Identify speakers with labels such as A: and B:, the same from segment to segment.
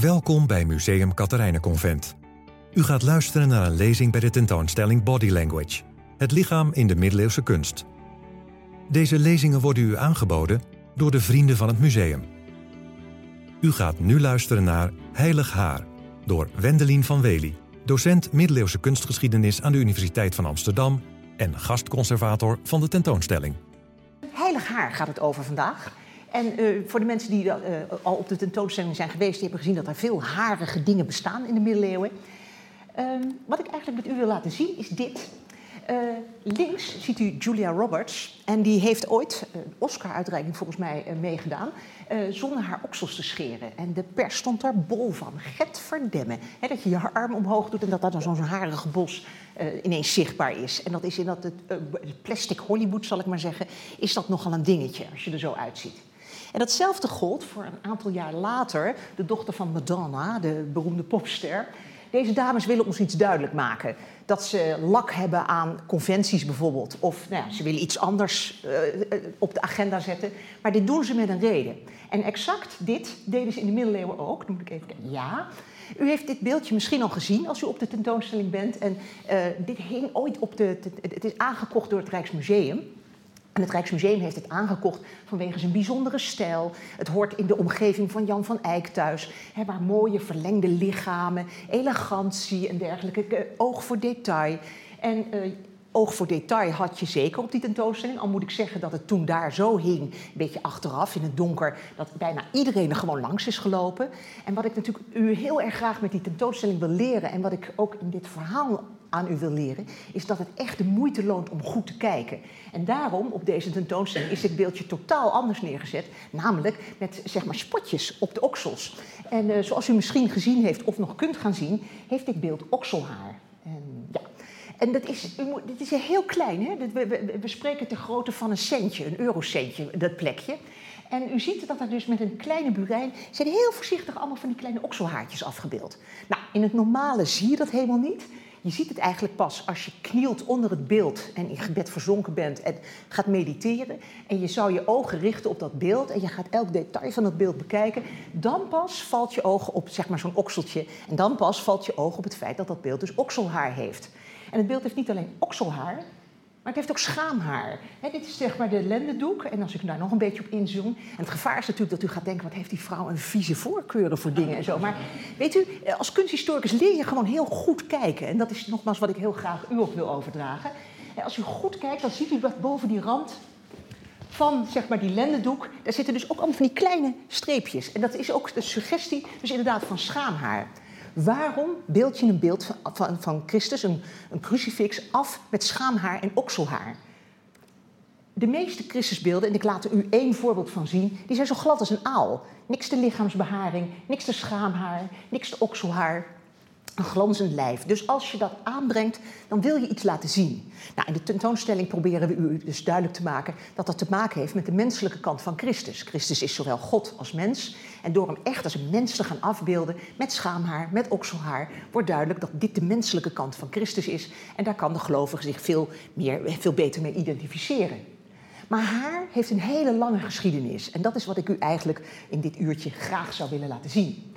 A: Welkom bij Museum Katharijnenconvent. U gaat luisteren naar een lezing bij de tentoonstelling Body Language, het lichaam in de middeleeuwse kunst. Deze lezingen worden u aangeboden door de vrienden van het museum. U gaat nu luisteren naar Heilig Haar door Wendelien van Wely, docent middeleeuwse kunstgeschiedenis aan de Universiteit van Amsterdam en gastconservator van de tentoonstelling.
B: Heilig haar gaat het over vandaag. En uh, voor de mensen die uh, al op de tentoonstelling zijn geweest, die hebben gezien dat er veel harige dingen bestaan in de middeleeuwen. Uh, wat ik eigenlijk met u wil laten zien is dit. Uh, links ziet u Julia Roberts. En die heeft ooit een Oscar-uitreiking volgens mij meegedaan. Zonder haar oksels te scheren. En de pers stond daar bol van. Get verdemmen. Dat je je arm omhoog doet en dat daar dan zo'n harige bos ineens zichtbaar is. En dat is in dat het, plastic Hollywood, zal ik maar zeggen, is dat nogal een dingetje als je er zo uitziet. En datzelfde gold voor een aantal jaar later de dochter van Madonna, de beroemde popster. Deze dames willen ons iets duidelijk maken. Dat ze lak hebben aan conventies bijvoorbeeld. Of nou ja, ze willen iets anders uh, op de agenda zetten. Maar dit doen ze met een reden. En exact dit deden ze in de middeleeuwen ook. Noem ik even Ja. U heeft dit beeldje misschien al gezien als u op de tentoonstelling bent. En uh, dit hing ooit op de. Het is aangekocht door het Rijksmuseum. En het Rijksmuseum heeft het aangekocht vanwege zijn bijzondere stijl. Het hoort in de omgeving van Jan van Eyck thuis, hè, waar mooie verlengde lichamen, elegantie en dergelijke, oog voor detail. En uh, oog voor detail had je zeker op die tentoonstelling. Al moet ik zeggen dat het toen daar zo hing, een beetje achteraf in het donker, dat bijna iedereen er gewoon langs is gelopen. En wat ik natuurlijk u heel erg graag met die tentoonstelling wil leren en wat ik ook in dit verhaal aan u wil leren, is dat het echt de moeite loont om goed te kijken. En daarom, op deze tentoonstelling, is dit beeldje totaal anders neergezet. Namelijk met zeg maar spotjes op de oksels. En uh, zoals u misschien gezien heeft of nog kunt gaan zien, heeft dit beeld okselhaar. En, ja. En dat is, moet, dit is heel klein, hè? We, we, spreken ter grootte van een centje, een eurocentje, dat plekje. En u ziet dat er dus met een kleine burijn zijn heel voorzichtig allemaal van die kleine okselhaartjes afgebeeld. Nou, in het normale zie je dat helemaal niet. Je ziet het eigenlijk pas als je knielt onder het beeld en in gebed verzonken bent en gaat mediteren. En je zou je ogen richten op dat beeld en je gaat elk detail van dat beeld bekijken. Dan pas valt je oog op zeg maar, zo'n okseltje. En dan pas valt je oog op het feit dat dat beeld dus okselhaar heeft. En het beeld heeft niet alleen okselhaar, maar het heeft ook schaamhaar. Dit is zeg maar de lendendoek. En als ik daar nog een beetje op inzoom. En het gevaar is natuurlijk dat u gaat denken: wat heeft die vrouw een vieze voorkeuren voor dingen en zo. Maar weet u, als kunsthistoricus leer je gewoon heel goed kijken. En dat is nogmaals wat ik heel graag u ook wil overdragen. Als u goed kijkt, dan ziet u dat boven die rand van zeg maar, die lendendoek, daar zitten dus ook allemaal van die kleine streepjes. En dat is ook de suggestie, dus inderdaad, van schaamhaar. Waarom beeld je een beeld van, van, van Christus, een, een crucifix, af met schaamhaar en okselhaar? De meeste Christusbeelden, en ik laat er u één voorbeeld van zien, die zijn zo glad als een aal. Niks te lichaamsbeharing, niks te schaamhaar, niks te okselhaar een glanzend lijf. Dus als je dat aanbrengt, dan wil je iets laten zien. Nou, in de tentoonstelling proberen we u dus duidelijk te maken dat dat te maken heeft met de menselijke kant van Christus. Christus is zowel God als mens. En door hem echt als een mens te gaan afbeelden, met schaamhaar, met okselhaar, wordt duidelijk dat dit de menselijke kant van Christus is. En daar kan de gelovige zich veel, meer, veel beter mee identificeren. Maar haar heeft een hele lange geschiedenis. En dat is wat ik u eigenlijk in dit uurtje graag zou willen laten zien.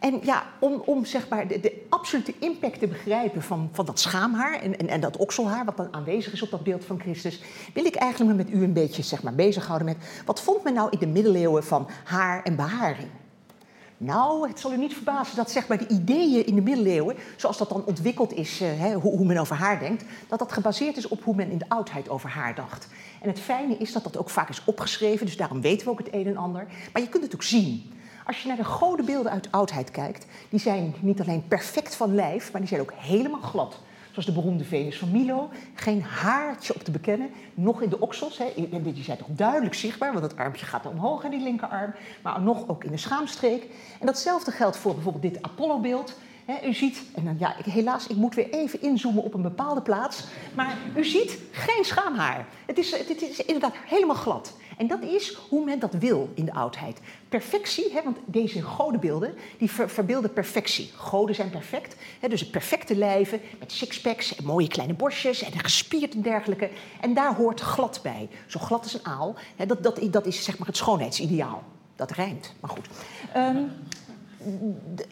B: En ja, om, om zeg maar de, de, absolute impact te begrijpen van, van dat schaamhaar en, en, en, dat okselhaar, wat dan aanwezig is op dat beeld van Christus, wil ik eigenlijk met u een beetje zeg maar, bezighouden met wat vond men nou in de middeleeuwen van haar en beharing? Nou, het zal u niet verbazen dat zeg maar, de ideeën in de middeleeuwen, zoals dat dan ontwikkeld is, uh, hè, hoe, hoe, men over haar denkt, dat dat gebaseerd is op hoe men in de oudheid over haar dacht. En het fijne is dat dat ook vaak is opgeschreven, dus daarom weten we ook het een en ander. Maar je kunt het ook zien. Als je naar de godenbeelden uit de oudheid kijkt, die zijn niet alleen perfect van lijf, maar die zijn ook helemaal glad. Zoals de beroemde Venus van Milo. Geen haartje op te bekennen, nog in de oksels. Hè. Die zijn toch duidelijk zichtbaar, want het armpje gaat omhoog aan die linkerarm. Maar nog ook in de schaamstreek. En datzelfde geldt voor bijvoorbeeld dit Apollo-beeld. U ziet, en dan, ja, helaas, ik moet weer even inzoomen op een bepaalde plaats. Maar u ziet geen schaamhaar. Het is, het is inderdaad helemaal glad. En dat is hoe men dat wil in de oudheid. Perfectie, want deze godenbeelden die ver, verbeelden perfectie. Goden zijn perfect, hè, dus perfecte lijven met sixpacks en mooie kleine borstjes en gespierd en dergelijke. En daar hoort glad bij. Zo glad als een aal. Dat, dat, dat is zeg maar het schoonheidsideaal. Dat rijmt, maar goed. Um,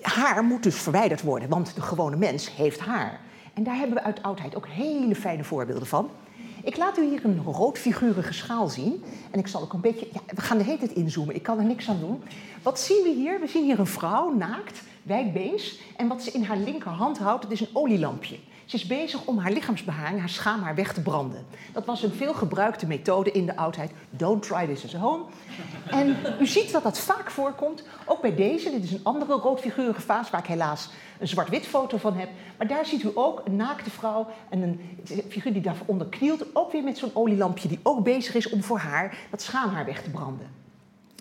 B: haar moet dus verwijderd worden, want de gewone mens heeft haar. En daar hebben we uit oudheid ook hele fijne voorbeelden van. Ik laat u hier een roodfigurige schaal zien. En ik zal ook een beetje. Ja, we gaan de hele inzoomen, ik kan er niks aan doen. Wat zien we hier? We zien hier een vrouw, naakt, wijdbeens. En wat ze in haar linkerhand houdt, dat is een olielampje. Ze is bezig om haar lichaamsbeharing, haar schaamhaar weg te branden. Dat was een veelgebruikte methode in de oudheid. Don't try this at home. En u ziet dat dat vaak voorkomt, ook bij deze. Dit is een andere roodfigurige vaas waar ik helaas een zwart-wit foto van heb. Maar daar ziet u ook een naakte vrouw en een figuur die daaronder knielt. Ook weer met zo'n olielampje die ook bezig is om voor haar dat schaamhaar weg te branden.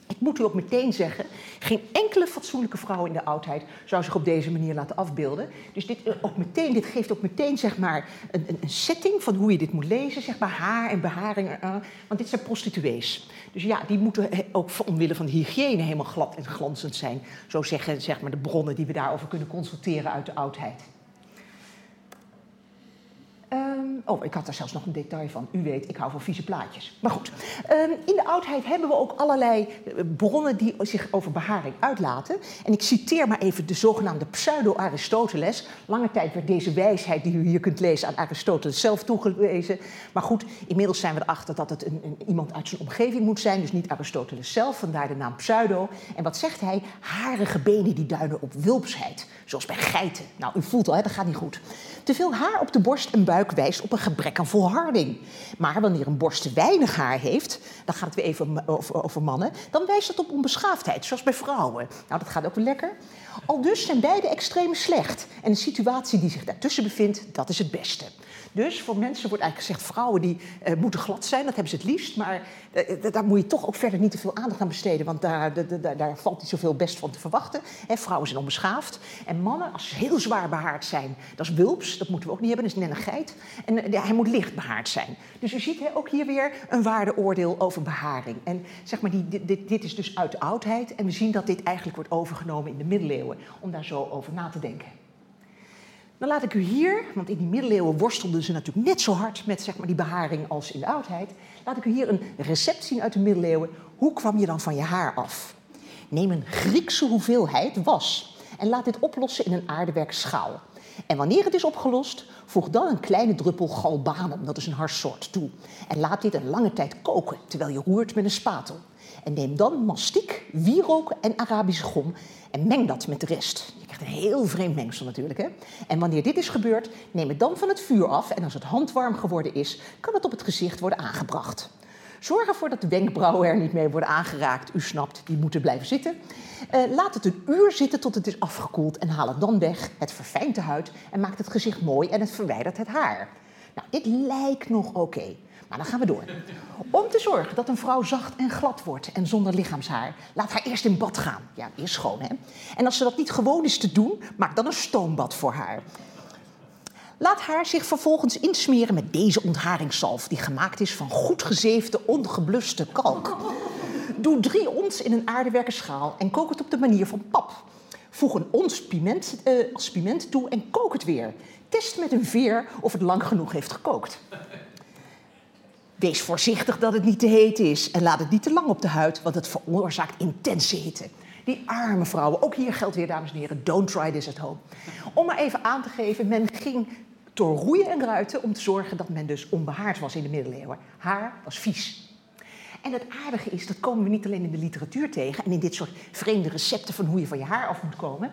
B: Ik moet u ook meteen zeggen, geen enkele fatsoenlijke vrouw in de oudheid zou zich op deze manier laten afbeelden. Dus dit, eh, ook meteen, dit geeft ook meteen zeg maar, een, een, setting van hoe je dit moet lezen. Zeg maar haar en beharing. Uh, want dit zijn prostituees. Dus ja, die moeten ook omwille van de hygiëne helemaal glad en glanzend zijn. Zo zeggen zeg maar, de bronnen die we daarover kunnen consulteren uit de oudheid. Um, oh, ik had daar zelfs nog een detail van. U weet, ik hou van vieze plaatjes. Maar goed, um, in de oudheid hebben we ook allerlei eh, bronnen die zich over beharing uitlaten. En ik citeer maar even de zogenaamde pseudo-Aristoteles. Lange tijd werd deze wijsheid die u hier kunt lezen aan Aristoteles zelf toegewezen. Maar goed, inmiddels zijn we erachter dat het een, iemand uit zijn omgeving moet zijn. Dus niet Aristoteles zelf, vandaar de naam pseudo. En wat zegt hij? Harige benen die duiden op wulpsheid. Zoals bij geiten. Nou, u voelt al, hè, dat gaat niet goed. Te veel haar op de borst en buik wijst op een gebrek aan volharding. Maar wanneer een borst te weinig haar heeft, dan gaat het weer even over, mannen, dan wijst dat op onbeschaafdheid, zoals bij vrouwen. Nou, dat gaat ook wel lekker. Al dus zijn beide extremen slecht. En de situatie die zich daartussen bevindt, dat is het beste. Dus voor mensen wordt eigenlijk gezegd, vrouwen die uh, moeten glad zijn, dat hebben ze het liefst. Maar uh, daar moet je toch ook verder niet te veel aandacht aan besteden, want daar, daar, valt niet zoveel best van te verwachten. Vrouwen zijn onbeschaafd. En mannen, als ze heel zwaar behaard zijn, dat is wulps, dat moeten we ook niet hebben, dat is geit. En hij moet licht behaard zijn. Dus u ziet he, ook hier weer een waardeoordeel over beharing. En zeg maar, die, dit, dit is dus uit de oudheid. En we zien dat dit eigenlijk wordt overgenomen in de middeleeuwen, om daar zo over na te denken. Dan laat ik u hier, want in die middeleeuwen worstelden ze natuurlijk net zo hard met zeg maar, die beharing als in de oudheid. Laat ik u hier een recept zien uit de middeleeuwen. Hoe kwam je dan van je haar af? Neem een Griekse hoeveelheid was en laat dit oplossen in een aardewerk schaal. En wanneer het is opgelost, voeg dan een kleine druppel galbanum, dat is een harssoort, toe. En laat dit een lange tijd koken, terwijl je roert met een spatel. En neem dan mastiek, wierook en Arabische gom en meng dat met de rest. Je krijgt een heel vreemd mengsel natuurlijk. Hè? En wanneer dit is gebeurd, neem het dan van het vuur af. En als het handwarm geworden is, kan het op het gezicht worden aangebracht. Zorg ervoor dat de wenkbrauwen er niet mee worden aangeraakt. U snapt, die moeten blijven zitten. Uh, laat het een uur zitten tot het is afgekoeld en haal het dan weg. Het verfijnt de huid en maakt het gezicht mooi en het verwijdert het haar. Nou, dit lijkt nog oké. Maar dan gaan we door. Om te zorgen dat een vrouw zacht en glad wordt en zonder lichaamshaar, laat haar eerst in bad gaan. Ja, eerst schoon, hè? En als ze dat niet gewoon is te doen, maak dan een stoombad voor haar. Laat haar zich vervolgens insmeren met deze ontharingszalf, die gemaakt is van goed gezeefde, ongebluste kalk. Doe drie ons in een aardewerken schaal en kook het op de manier van pap. Voeg een ons piment, uh, als piment toe en kook het weer. Test met een veer of het lang genoeg heeft gekookt. Wees voorzichtig dat het niet te heet is en laat het niet te lang op de huid, want het veroorzaakt intense hitte. Die arme vrouwen, ook hier geldt weer, dames en heren, don't try this at home. Om maar even aan te geven, men ging door roeien en ruiten om te zorgen dat men dus onbehaard was in de middeleeuwen. Haar was vies. En het aardige is, dat komen we niet alleen in de literatuur tegen en in dit soort vreemde recepten van hoe je van je haar af moet komen.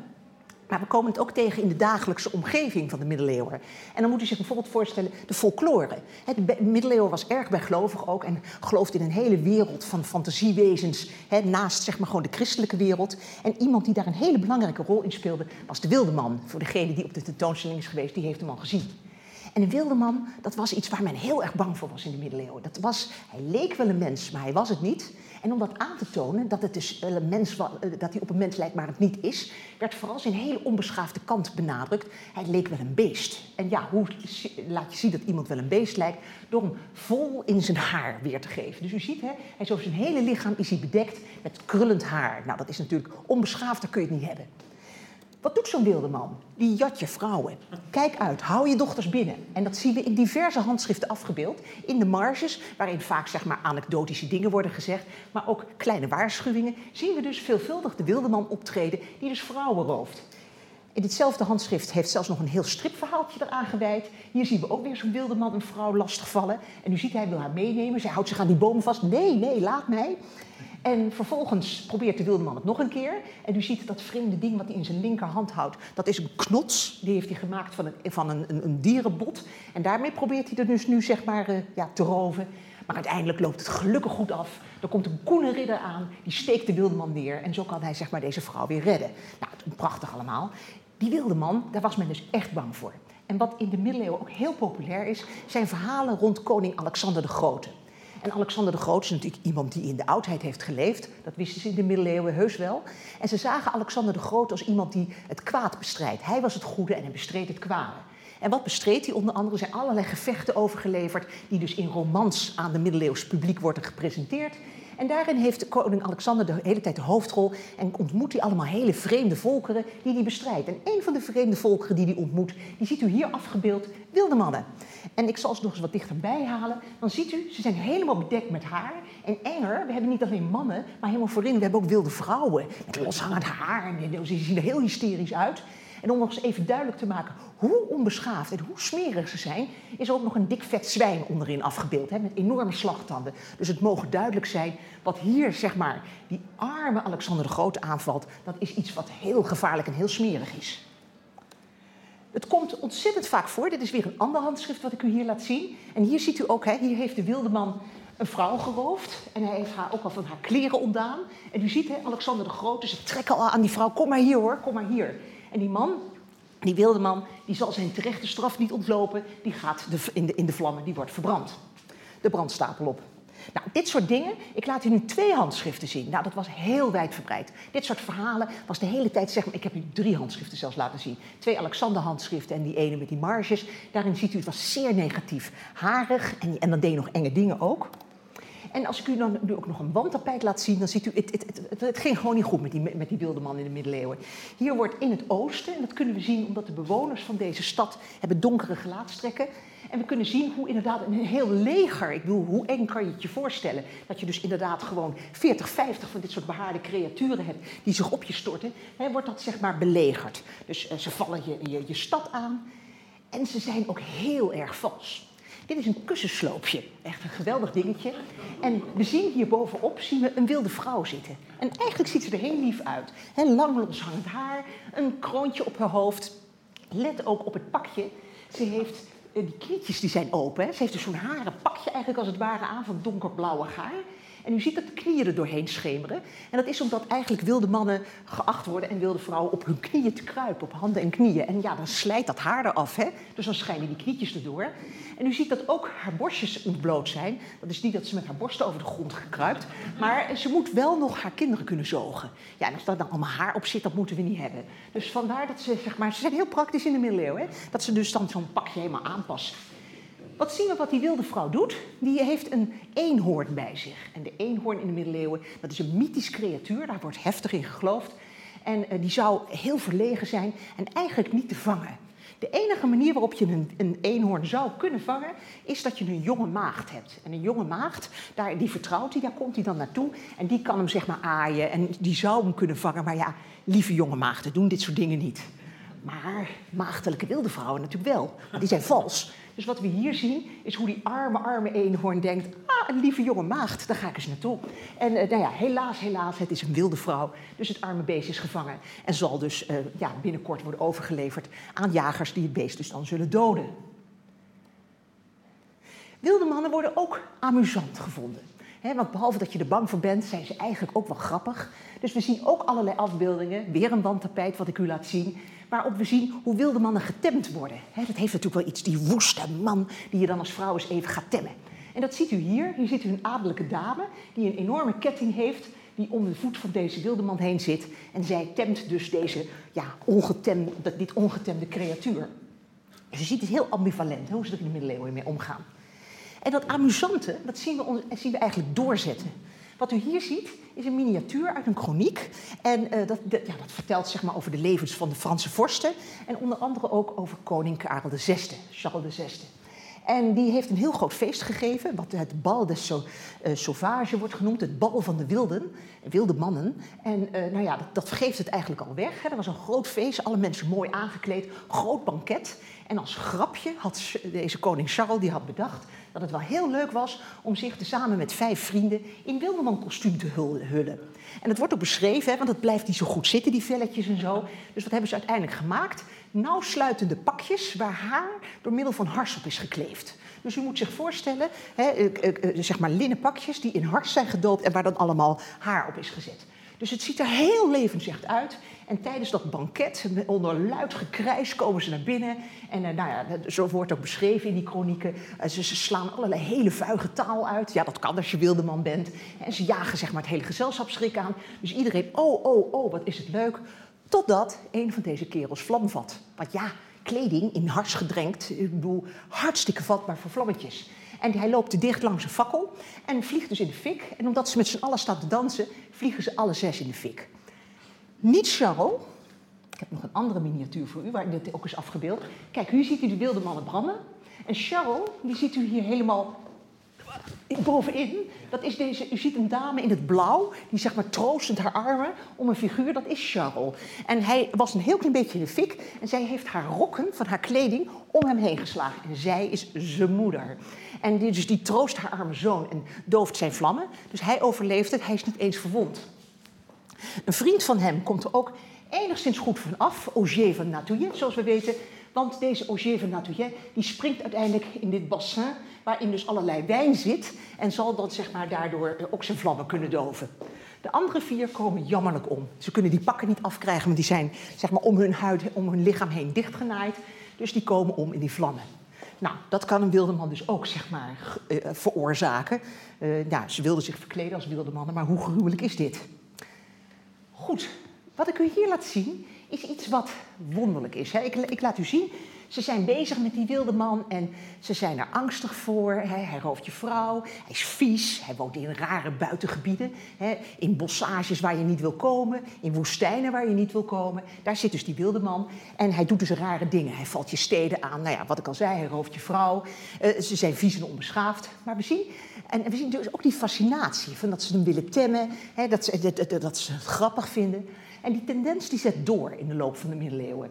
B: Maar we komen het ook tegen in de dagelijkse omgeving van de middeleeuwen. En dan moet u zich bijvoorbeeld voorstellen de folklore. De middeleeuwen was erg bijgelovig ook en geloofde in een hele wereld van fantasiewezens. naast zeg maar gewoon de christelijke wereld. En iemand die daar een hele belangrijke rol in speelde was de wilde man. Voor degene die op de tentoonstelling is geweest, die heeft hem al gezien. En een wilde man, dat was iets waar men heel erg bang voor was in de middeleeuwen. Dat was, hij leek wel een mens, maar hij was het niet. En om dat aan te tonen, dat, het dus een mens, eh, dat hij op een mens lijkt, maar het niet is, werd vooral zijn hele onbeschaafde kant benadrukt. Hij leek wel een beest. En ja, hoe laat je zien dat iemand wel een beest lijkt? Door hem vol in zijn haar weer te geven. Dus u ziet, hè, hij over zijn hele lichaam is hij bedekt met krullend haar. Nou, dat is natuurlijk onbeschaafd, dat kun je het niet hebben. Wat doet zo'n wilde man? Die jat je vrouwen. Kijk uit, hou je dochters binnen. En dat zien we in diverse handschriften afgebeeld. In de marges, waarin vaak zeg maar, anekdotische dingen worden gezegd, maar ook kleine waarschuwingen, zien we dus veelvuldig de wilde man optreden die dus vrouwen rooft. In ditzelfde handschrift heeft zelfs nog een heel stripverhaaltje eraan gewijd. Hier zien we ook weer zo'n wilde man een vrouw lastigvallen. En nu ziet hij, wil haar meenemen. Zij houdt zich aan die boom vast. Nee, nee, laat mij. En vervolgens probeert de wilde man het nog een keer. En u ziet dat vreemde ding wat hij in zijn linkerhand houdt. Dat is een knots. Die heeft hij gemaakt van een, van een, een, een dierenbot. En daarmee probeert hij er dus nu zeg maar uh, ja, te roven. Maar uiteindelijk loopt het gelukkig goed af. Er komt een koene ridder aan, die steekt de wilde man neer. En zo kan hij zeg maar, deze vrouw weer redden. Nou, prachtig allemaal. Die wilde man, daar was men dus echt bang voor. En wat in de middeleeuwen ook heel populair is, zijn verhalen rond koning Alexander de Grote. En Alexander de Groot is natuurlijk iemand die in de oudheid heeft geleefd. Dat wisten ze in de middeleeuwen heus wel. En ze zagen Alexander de Groot als iemand die het kwaad bestrijdt. Hij was het goede en hij bestreed het kwade. En wat bestreed hij onder andere? Er zijn allerlei gevechten overgeleverd... die dus in romans aan de middeleeuws publiek worden gepresenteerd. En daarin heeft koning Alexander de hele tijd de hoofdrol en ontmoet hij allemaal hele vreemde volkeren die hij bestrijdt. En een van de vreemde volkeren die hij ontmoet, die ziet u hier afgebeeld, wilde mannen. En ik zal ze nog eens wat dichterbij halen. Dan ziet u, ze zijn helemaal bedekt met haar. En enger, we hebben niet alleen mannen, maar helemaal voorin, we hebben ook wilde vrouwen. Met loshangend haar. En ze zien er heel hysterisch uit. En om nog eens even duidelijk te maken hoe onbeschaafd en hoe smerig ze zijn, is ook nog een dik vet zwijn onderin afgebeeld, hè, met enorme slagtanden. Dus het mogen duidelijk zijn, wat hier zeg maar die arme Alexander de Grote aanvalt, dat is iets wat heel gevaarlijk en heel smerig is. Het komt ontzettend vaak voor. Dit is weer een ander handschrift wat ik u hier laat zien. En hier ziet u ook, hè, hier heeft de wilde man een vrouw geroofd. En hij heeft haar ook al van haar kleren ontdaan. En u ziet, hè, Alexander de Grote, ze trekken al aan die vrouw. Kom maar hier hoor, kom maar hier. En die man, die wilde man, die zal zijn terechte straf niet ontlopen. Die gaat de, in, de, in de vlammen, die wordt verbrand. De brandstapel op. Nou, dit soort dingen, ik laat u nu twee handschriften zien. Nou, dat was heel wijdverbreid. Dit soort verhalen was de hele tijd, zeg maar, ik heb u drie handschriften zelfs laten zien. Twee Alexander-handschriften en die ene met die marges. Daarin ziet u, het was zeer negatief. Harig en, en dan deed je nog enge dingen ook. En als ik u dan nu ook nog een wandtapijt laat zien, dan ziet u, het, het, het, het, ging gewoon niet goed met die, met die wilde man in de middeleeuwen. Hier wordt in het oosten, en dat kunnen we zien omdat de bewoners van deze stad hebben donkere gelaatstrekken. En we kunnen zien hoe inderdaad een heel leger, ik bedoel, hoe eng kan je het je voorstellen? Dat je dus inderdaad gewoon 40, 50 van dit soort behaarde creaturen hebt die zich op je storten. Hè, wordt dat zeg maar belegerd. Dus uh, ze vallen je, je, je stad aan. En ze zijn ook heel erg vals. Dit is een kussensloopje. Echt een geweldig dingetje. En we zien hier bovenop zien we een wilde vrouw zitten. En eigenlijk ziet ze er heel lief uit. Lang loshangend haar, een kroontje op haar hoofd. Let ook op het pakje. Ze heeft eh, die knietjes die zijn open. Ze heeft dus zo'n haren pakje eigenlijk als het ware aan van donkerblauwe haar. En u ziet dat de knieën er doorheen schemeren. En dat is omdat eigenlijk wilde mannen geacht worden en wilde vrouwen op hun knieën te kruipen, op handen en knieën. En ja, dan slijt dat haar eraf, hè? dus dan schijnen die knietjes erdoor. En u ziet dat ook haar borstjes ontbloot zijn. Dat is niet dat ze met haar borsten over de grond gekruipt, maar ze moet wel nog haar kinderen kunnen zogen. Ja, en als daar dan allemaal haar op zit, dat moeten we niet hebben. Dus vandaar dat ze, zeg maar, ze zijn heel praktisch in de middeleeuwen, hè? dat ze dus dan zo'n pakje helemaal aanpassen. Wat zien we wat die wilde vrouw doet? Die heeft een eenhoorn bij zich. En de eenhoorn in de middeleeuwen, dat is een mythisch creatuur, daar wordt heftig in geloofd. En uh, die zou heel verlegen zijn en eigenlijk niet te vangen. De enige manier waarop je een, een, eenhoorn zou kunnen vangen, is dat je een jonge maagd hebt. En een jonge maagd, daar, die vertrouwt hij, daar komt hij dan naartoe. En die kan hem zeg maar aaien en die zou hem kunnen vangen. Maar ja, lieve jonge maagden doen dit soort dingen niet. Maar maagdelijke wilde vrouwen natuurlijk wel. Die zijn vals. Dus wat we hier zien, is hoe die arme, arme eenhoorn denkt... ah, een lieve jonge maagd, daar ga ik eens naartoe. En uh, nou ja, helaas, helaas, het is een wilde vrouw. Dus het arme beest is gevangen. En zal dus uh, ja, binnenkort worden overgeleverd aan jagers... die het beest dus dan zullen doden. Wilde mannen worden ook amusant gevonden. Want behalve dat je er bang voor bent, zijn ze eigenlijk ook wel grappig. Dus we zien ook allerlei afbeeldingen. Weer een wandtapijt wat ik u laat zien waarop we zien hoe wilde mannen getemd worden. dat heeft natuurlijk wel iets, die woeste man die je dan als vrouw eens even gaat temmen. En dat ziet u hier. Hier ziet u een adellijke dame die een enorme ketting heeft die om de voet van deze wilde man heen zit. En zij temt dus deze, ja, ongetemde, dit ongetemde creatuur. Dus je ziet het heel ambivalent, hoe ze er in de middeleeuwen mee omgaan. En dat amusante, dat zien we, zien we eigenlijk doorzetten. Wat u hier ziet is een miniatuur uit een chroniek. En uh, dat, ja, dat vertelt zeg maar, over de levens van de Franse vorsten. En onder andere ook over koning Karel VI, Charles VI. En die heeft een heel groot feest gegeven, wat het bal des so, uh, sauvage wordt genoemd, het bal van de wilden, wilde mannen. En uh, nou ja, dat, dat, geeft het eigenlijk al weg. Hè. Er was een groot feest, alle mensen mooi aangekleed, groot banket. En als grapje had deze koning Charles die had bedacht dat het wel heel leuk was om zich samen met vijf vrienden in wildeman kostuum te hullen. En het wordt ook beschreven, hè, want het blijft niet zo goed zitten, die velletjes en zo. Dus wat hebben ze uiteindelijk gemaakt? Nauwsluitende pakjes waar haar door middel van hars op is gekleefd. Dus u moet zich voorstellen, hè, zeg maar linnen pakjes die in hars zijn gedoopt en waar dan allemaal haar op is gezet. Dus het ziet er heel levensrecht uit. En tijdens dat banket, onder luid gekrijs, komen ze naar binnen. En eh, nou ja, zo wordt ook beschreven in die kronieken. Eh, ze, slaan allerlei hele vuige taal uit. Ja, dat kan als je wilde man bent. En ze jagen zeg maar het hele gezelschapsschrik aan. Dus iedereen, oh, oh, oh, wat is het leuk. Totdat een van deze kerels vlam vat. Want ja, kleding in hars gedrenkt, ik bedoel, hartstikke vatbaar voor vlammetjes. En hij loopt dicht langs een fakkel en vliegt dus in de fik. En omdat ze met z'n allen staan te dansen, vliegen ze alle zes in de fik. Niet Charles. Ik heb nog een andere miniatuur voor u, waar dit ook is afgebeeld. Kijk, hier ziet u de wilde mannen branden. En Charles, die ziet u hier helemaal bovenin. Dat is deze, u ziet een dame in het blauw, die zeg maar troostend haar armen om een figuur, dat is Charles. En hij was een heel klein beetje in de fik en zij heeft haar rokken van haar kleding om hem heen geslagen. En zij is zijn moeder. En die, dus die troost haar arme zoon en dooft zijn vlammen. Dus hij overleeft het, hij is niet eens verwond. Een vriend van hem komt er ook enigszins goed van af, Augier van Natouillet, zoals we weten. Want deze Augier van Natouillet die springt uiteindelijk in dit bassin waarin dus allerlei wijn zit en zal dan zeg maar, daardoor ook zijn vlammen kunnen doven. De andere vier komen jammerlijk om. Ze kunnen die pakken niet afkrijgen, want die zijn zeg maar, om hun huid, om hun lichaam heen dichtgenaaid. Dus die komen om in die vlammen. Nou, dat kan een wilde man dus ook zeg maar, uh, veroorzaken. Uh, ze wilden zich verkleden als wilde mannen, maar hoe gruwelijk is dit? Goed, wat ik u hier laat zien is iets wat wonderlijk is. Ik, ik laat u zien ze zijn bezig met die wilde man en ze zijn er angstig voor. Hij rooft je vrouw, hij is vies, hij woont in rare buitengebieden. In bossages waar je niet wil komen, in woestijnen waar je niet wil komen. Daar zit dus die wilde man en hij doet dus rare dingen. Hij valt je steden aan, nou ja, wat ik al zei, hij rooft je vrouw. Eh, ze zijn vies en onbeschaafd. Maar we zien, en we zien dus ook die fascinatie van dat ze hem willen temmen, dat, ze, dat, dat ze het grappig vinden. En die tendens die zet door in de loop van de middeleeuwen.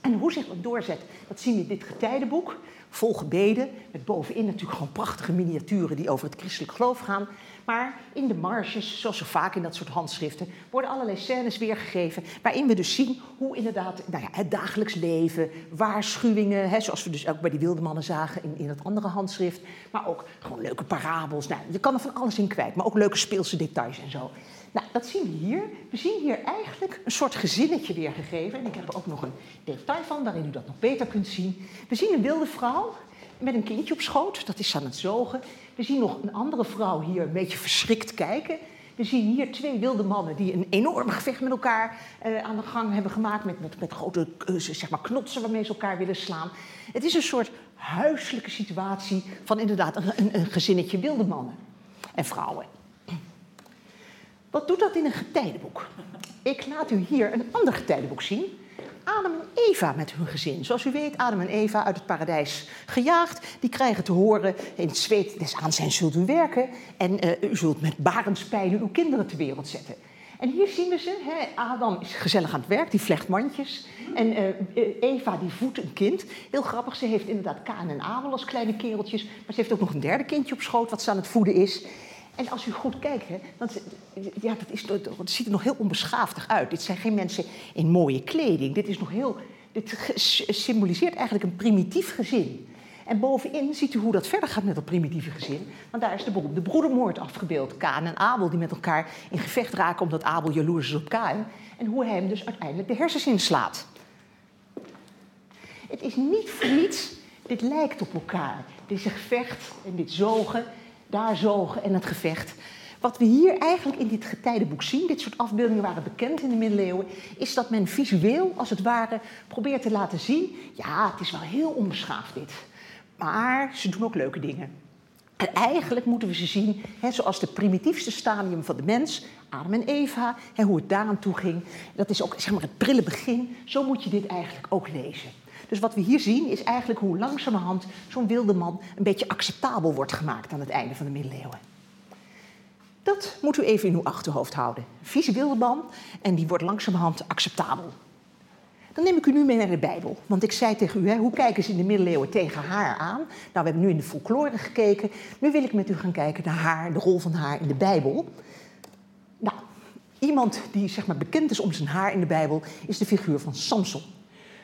B: En hoe zich dat doorzet, dat zien we in dit getijdenboek. Vol gebeden, met bovenin natuurlijk gewoon prachtige miniaturen die over het christelijk geloof gaan. Maar in de marges, zoals zo vaak in dat soort handschriften, worden allerlei scènes weergegeven. Waarin we dus zien hoe inderdaad nou ja, het dagelijks leven, waarschuwingen, hè, zoals we dus ook bij die wilde mannen zagen in, in het andere handschrift. Maar ook gewoon leuke parabels. Nou, je kan er van alles in kwijt, maar ook leuke speelse details en zo. Nou, dat zien we hier. We zien hier eigenlijk een soort gezinnetje weergegeven. En ik heb er ook nog een detail van, waarin u dat nog beter kunt zien. We zien een wilde vrouw met een kindje op schoot, dat is aan het zogen. We zien nog een andere vrouw hier een beetje verschrikt kijken. We zien hier twee wilde mannen die een enorm gevecht met elkaar uh, aan de gang hebben gemaakt. Met, met, grote uh, zeg maar knotsen waarmee ze elkaar willen slaan. Het is een soort huiselijke situatie van inderdaad een, een, een gezinnetje wilde mannen en vrouwen. Wat doet dat in een getijdenboek? Ik laat u hier een ander getijdenboek zien. Adam en Eva met hun gezin. Zoals u weet, Adam en Eva uit het paradijs gejaagd. Die krijgen te horen, in het zweet des aanzijn zult u werken... en uh, u zult met barendspijlen uw kinderen ter wereld zetten. En hier zien we ze. Adam is gezellig aan het werk, die vlecht mandjes. En uh, Eva die voedt een kind. Heel grappig, ze heeft inderdaad Kaan en Abel als kleine kereltjes. Maar ze heeft ook nog een derde kindje op schoot wat ze aan het voeden is. En als u goed kijkt, hè, dan, ja, dat, is, dat ziet er nog heel onbeschaafdig uit. Dit zijn geen mensen in mooie kleding. Dit, is nog heel, dit symboliseert eigenlijk een primitief gezin. En bovenin ziet u hoe dat verder gaat met dat primitieve gezin. Want daar is de beroemde broedermoord afgebeeld. Kaan en Abel die met elkaar in gevecht raken omdat Abel jaloers is op Kaan. En hoe hij hem dus uiteindelijk de hersens inslaat. Het is niet voor niets, dit lijkt op elkaar. Dit gevecht en dit zogen daar zogen en het gevecht. Wat we hier eigenlijk in dit getijdenboek zien, dit soort afbeeldingen waren bekend in de middeleeuwen, is dat men visueel, als het ware, probeert te laten zien, ja, het is wel heel onbeschaafd dit. Maar ze doen ook leuke dingen. En eigenlijk moeten we ze zien hè, zoals de primitiefste stadium van de mens, Adam en Eva, hoe het daaraan toe ging. Dat is ook zeg maar, het prille begin. Zo moet je dit eigenlijk ook lezen. Dus wat we hier zien is eigenlijk hoe langzamerhand zo'n wilde man een beetje acceptabel wordt gemaakt aan het einde van de middeleeuwen. Dat moet u even in uw achterhoofd houden. Vieze wilde man en die wordt langzamerhand acceptabel. Dan neem ik u nu mee naar de Bijbel. Want ik zei tegen u, hè, hoe kijken ze in de middeleeuwen tegen haar aan? Nou, we hebben nu in de folklore gekeken. Nu wil ik met u gaan kijken naar haar, de rol van haar in de Bijbel. Nou, iemand die zeg maar, bekend is om zijn haar in de Bijbel is de figuur van Samson.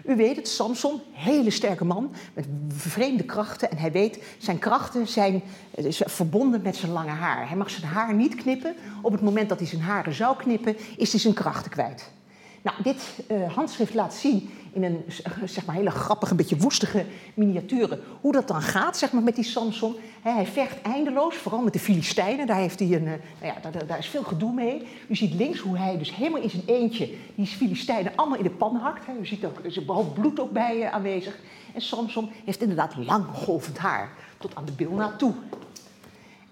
B: U weet het, Samson, hele sterke man met vreemde krachten. En hij weet, zijn krachten zijn verbonden met zijn lange haar. Hij mag zijn haar niet knippen. Op het moment dat hij zijn haren zou knippen, is hij zijn krachten kwijt. Nou, dit uh, handschrift laat zien in een zeg maar, hele grappige, beetje woestige miniatuur hoe dat dan gaat zeg maar, met die Samson. hij vecht eindeloos, vooral met de Filistijnen. Daar, heeft hij een, uh, nou ja, daar, daar, is veel gedoe mee. U ziet links hoe hij dus helemaal in zijn eentje die Filistijnen allemaal in de pan hakt. U ziet ook, er behalve bloed ook bij uh, aanwezig. En Samson heeft inderdaad lang golvend haar, tot aan de bilna toe.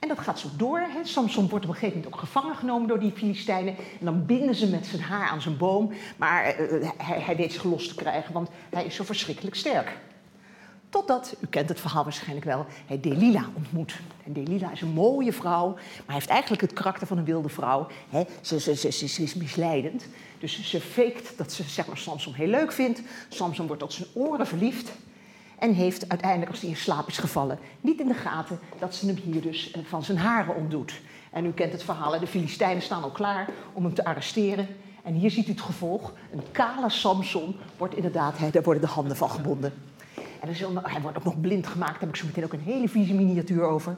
B: En dat gaat zo door. Hè. Samson wordt op een gegeven moment ook gevangen genomen door die Filistijnen. En dan binden ze met zijn haar aan zijn boom. Maar uh, hij, hij weet zich los te krijgen, want hij is zo verschrikkelijk sterk. Totdat, u kent het verhaal waarschijnlijk wel, hij Delila ontmoet. En Delila is een mooie vrouw, maar hij heeft eigenlijk het karakter van een wilde vrouw. Ze, ze, ze, ze, is misleidend. Dus ze faked dat ze zeg maar, Samson heel leuk vindt. Samson wordt tot zijn oren verliefd. En heeft uiteindelijk, als hij in slaap is gevallen, niet in de gaten dat ze hem hier dus eh, van zijn haren ontdoet. En u kent het verhaal, de Filistijnen staan al klaar om hem te arresteren. En hier ziet u het gevolg. Een kale Samson wordt inderdaad, daar worden de handen van gebonden. En hij wordt ook nog blind gemaakt, daar heb ik zo meteen ook een hele vieze miniatuur over.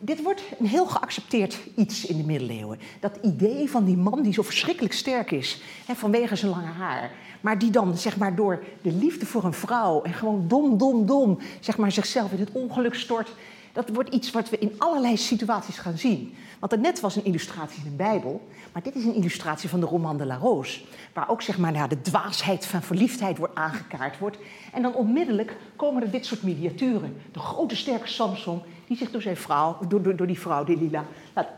B: Dit wordt een heel geaccepteerd iets in de middeleeuwen. Dat idee van die man die zo verschrikkelijk sterk is, hè, vanwege zijn lange haar. Maar die dan zeg maar, door de liefde voor een vrouw en gewoon dom, dom, dom, zeg maar, zichzelf in het ongeluk stort. Dat wordt iets wat we in allerlei situaties gaan zien. Want net was een illustratie in de Bijbel, maar dit is een illustratie van de roman de la Rose. Waar ook zeg maar, nou, de dwaasheid van verliefdheid wordt aangekaart wordt. En dan onmiddellijk komen er dit soort miniaturen. De grote sterke Samson die zich door, zijn vrouw, door, door, door die vrouw Delila laat,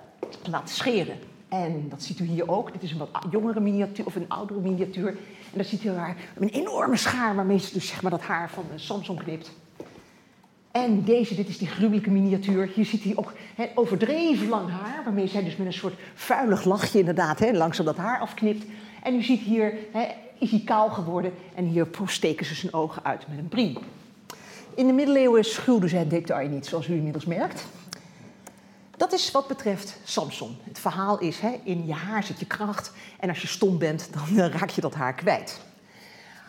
B: laat scheren. En dat ziet u hier ook. Dit is een wat jongere miniatuur of een oudere miniatuur. En daar ziet u haar een enorme schaar waarmee ze dus zeg maar dat haar van Samson knipt. En deze, dit is die gruwelijke miniatuur. Hier ziet hij ook he, overdreven lang haar, waarmee zij dus met een soort vuilig lachje inderdaad he, langzaam dat haar afknipt. En u ziet hier, is hij kaal geworden en hier steken ze zijn ogen uit met een priem. In de middeleeuwen schuwde zij detail niet, zoals u inmiddels merkt. Dat is wat betreft Samson. Het verhaal is, hè, in je haar zit je kracht en als je stom bent, dan raak je dat haar kwijt.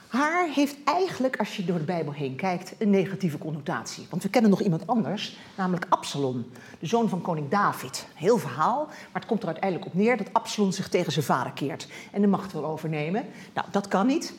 B: Haar heeft eigenlijk, als je door de Bijbel heen kijkt, een negatieve connotatie. Want we kennen nog iemand anders, namelijk Absalom, de zoon van koning David. Heel verhaal, maar het komt er uiteindelijk op neer dat Absalom zich tegen zijn vader keert en de macht wil overnemen. Nou, dat kan niet.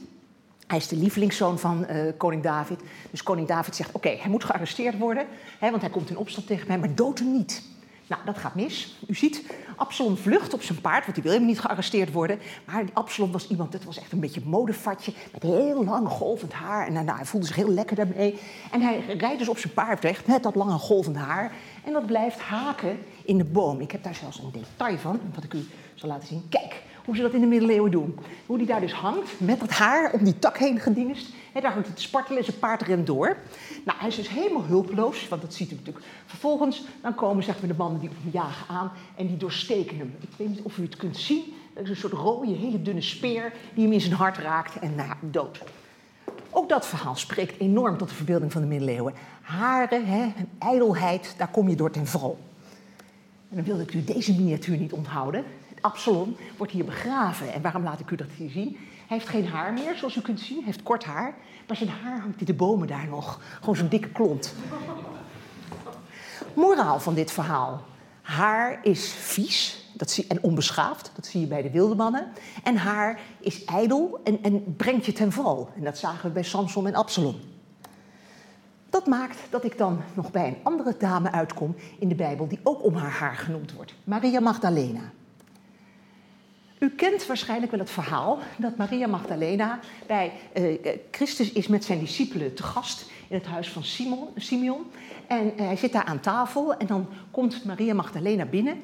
B: Hij is de lievelingszoon van uh, koning David. Dus koning David zegt: Oké, hij moet gearresteerd worden, hè, want hij komt in opstand tegen mij, maar dood hem niet. Nou, dat gaat mis. U ziet, Absalom vlucht op zijn paard, want hij wil helemaal niet gearresteerd worden. Maar Absalom was iemand, dat was echt een beetje een modefatje, met heel lang golvend haar. En nou, hij voelde zich heel lekker daarmee. En hij rijdt dus op zijn paard weg met dat lange golvend haar. En dat blijft haken in de boom. Ik heb daar zelfs een detail van, wat ik u zal laten zien. Kijk, hoe ze dat in de middeleeuwen doen. Hoe die daar dus hangt, met dat haar om die tak heen gedingest. En daar hangt het spartelen en zijn paard rent door. Nou, hij is dus helemaal hulpeloos, want dat ziet u natuurlijk. Vervolgens dan komen zeg maar, de mannen die op hem jagen aan en die doorsteken hem. Ik weet niet of u het kunt zien. Dat is een soort rode, hele dunne speer die hem in zijn hart raakt en nou, dood. Ook dat verhaal spreekt enorm tot de verbeelding van de middeleeuwen. Haren, hè, ijdelheid, daar kom je door ten val. En dan wilde ik u deze miniatuur niet onthouden. Absalom wordt hier begraven. En waarom laat ik u dat hier zien? Hij heeft geen haar meer, zoals u kunt zien. Hij heeft kort haar. Maar zijn haar hangt in de bomen daar nog. Gewoon zo'n dikke klont. Moraal van dit verhaal. Haar is vies dat zie, en onbeschaafd. Dat zie je bij de wilde mannen. En haar is ijdel en, en brengt je ten val. En dat zagen we bij Samson en Absalom. Dat maakt dat ik dan nog bij een andere dame uitkom in de Bijbel die ook om haar haar genoemd wordt. Maria Magdalena. U kent waarschijnlijk wel het verhaal dat Maria Magdalena bij uh, Christus is met zijn discipelen te gast in het huis van Simon, Simeon. En uh, hij zit daar aan tafel en dan komt Maria Magdalena binnen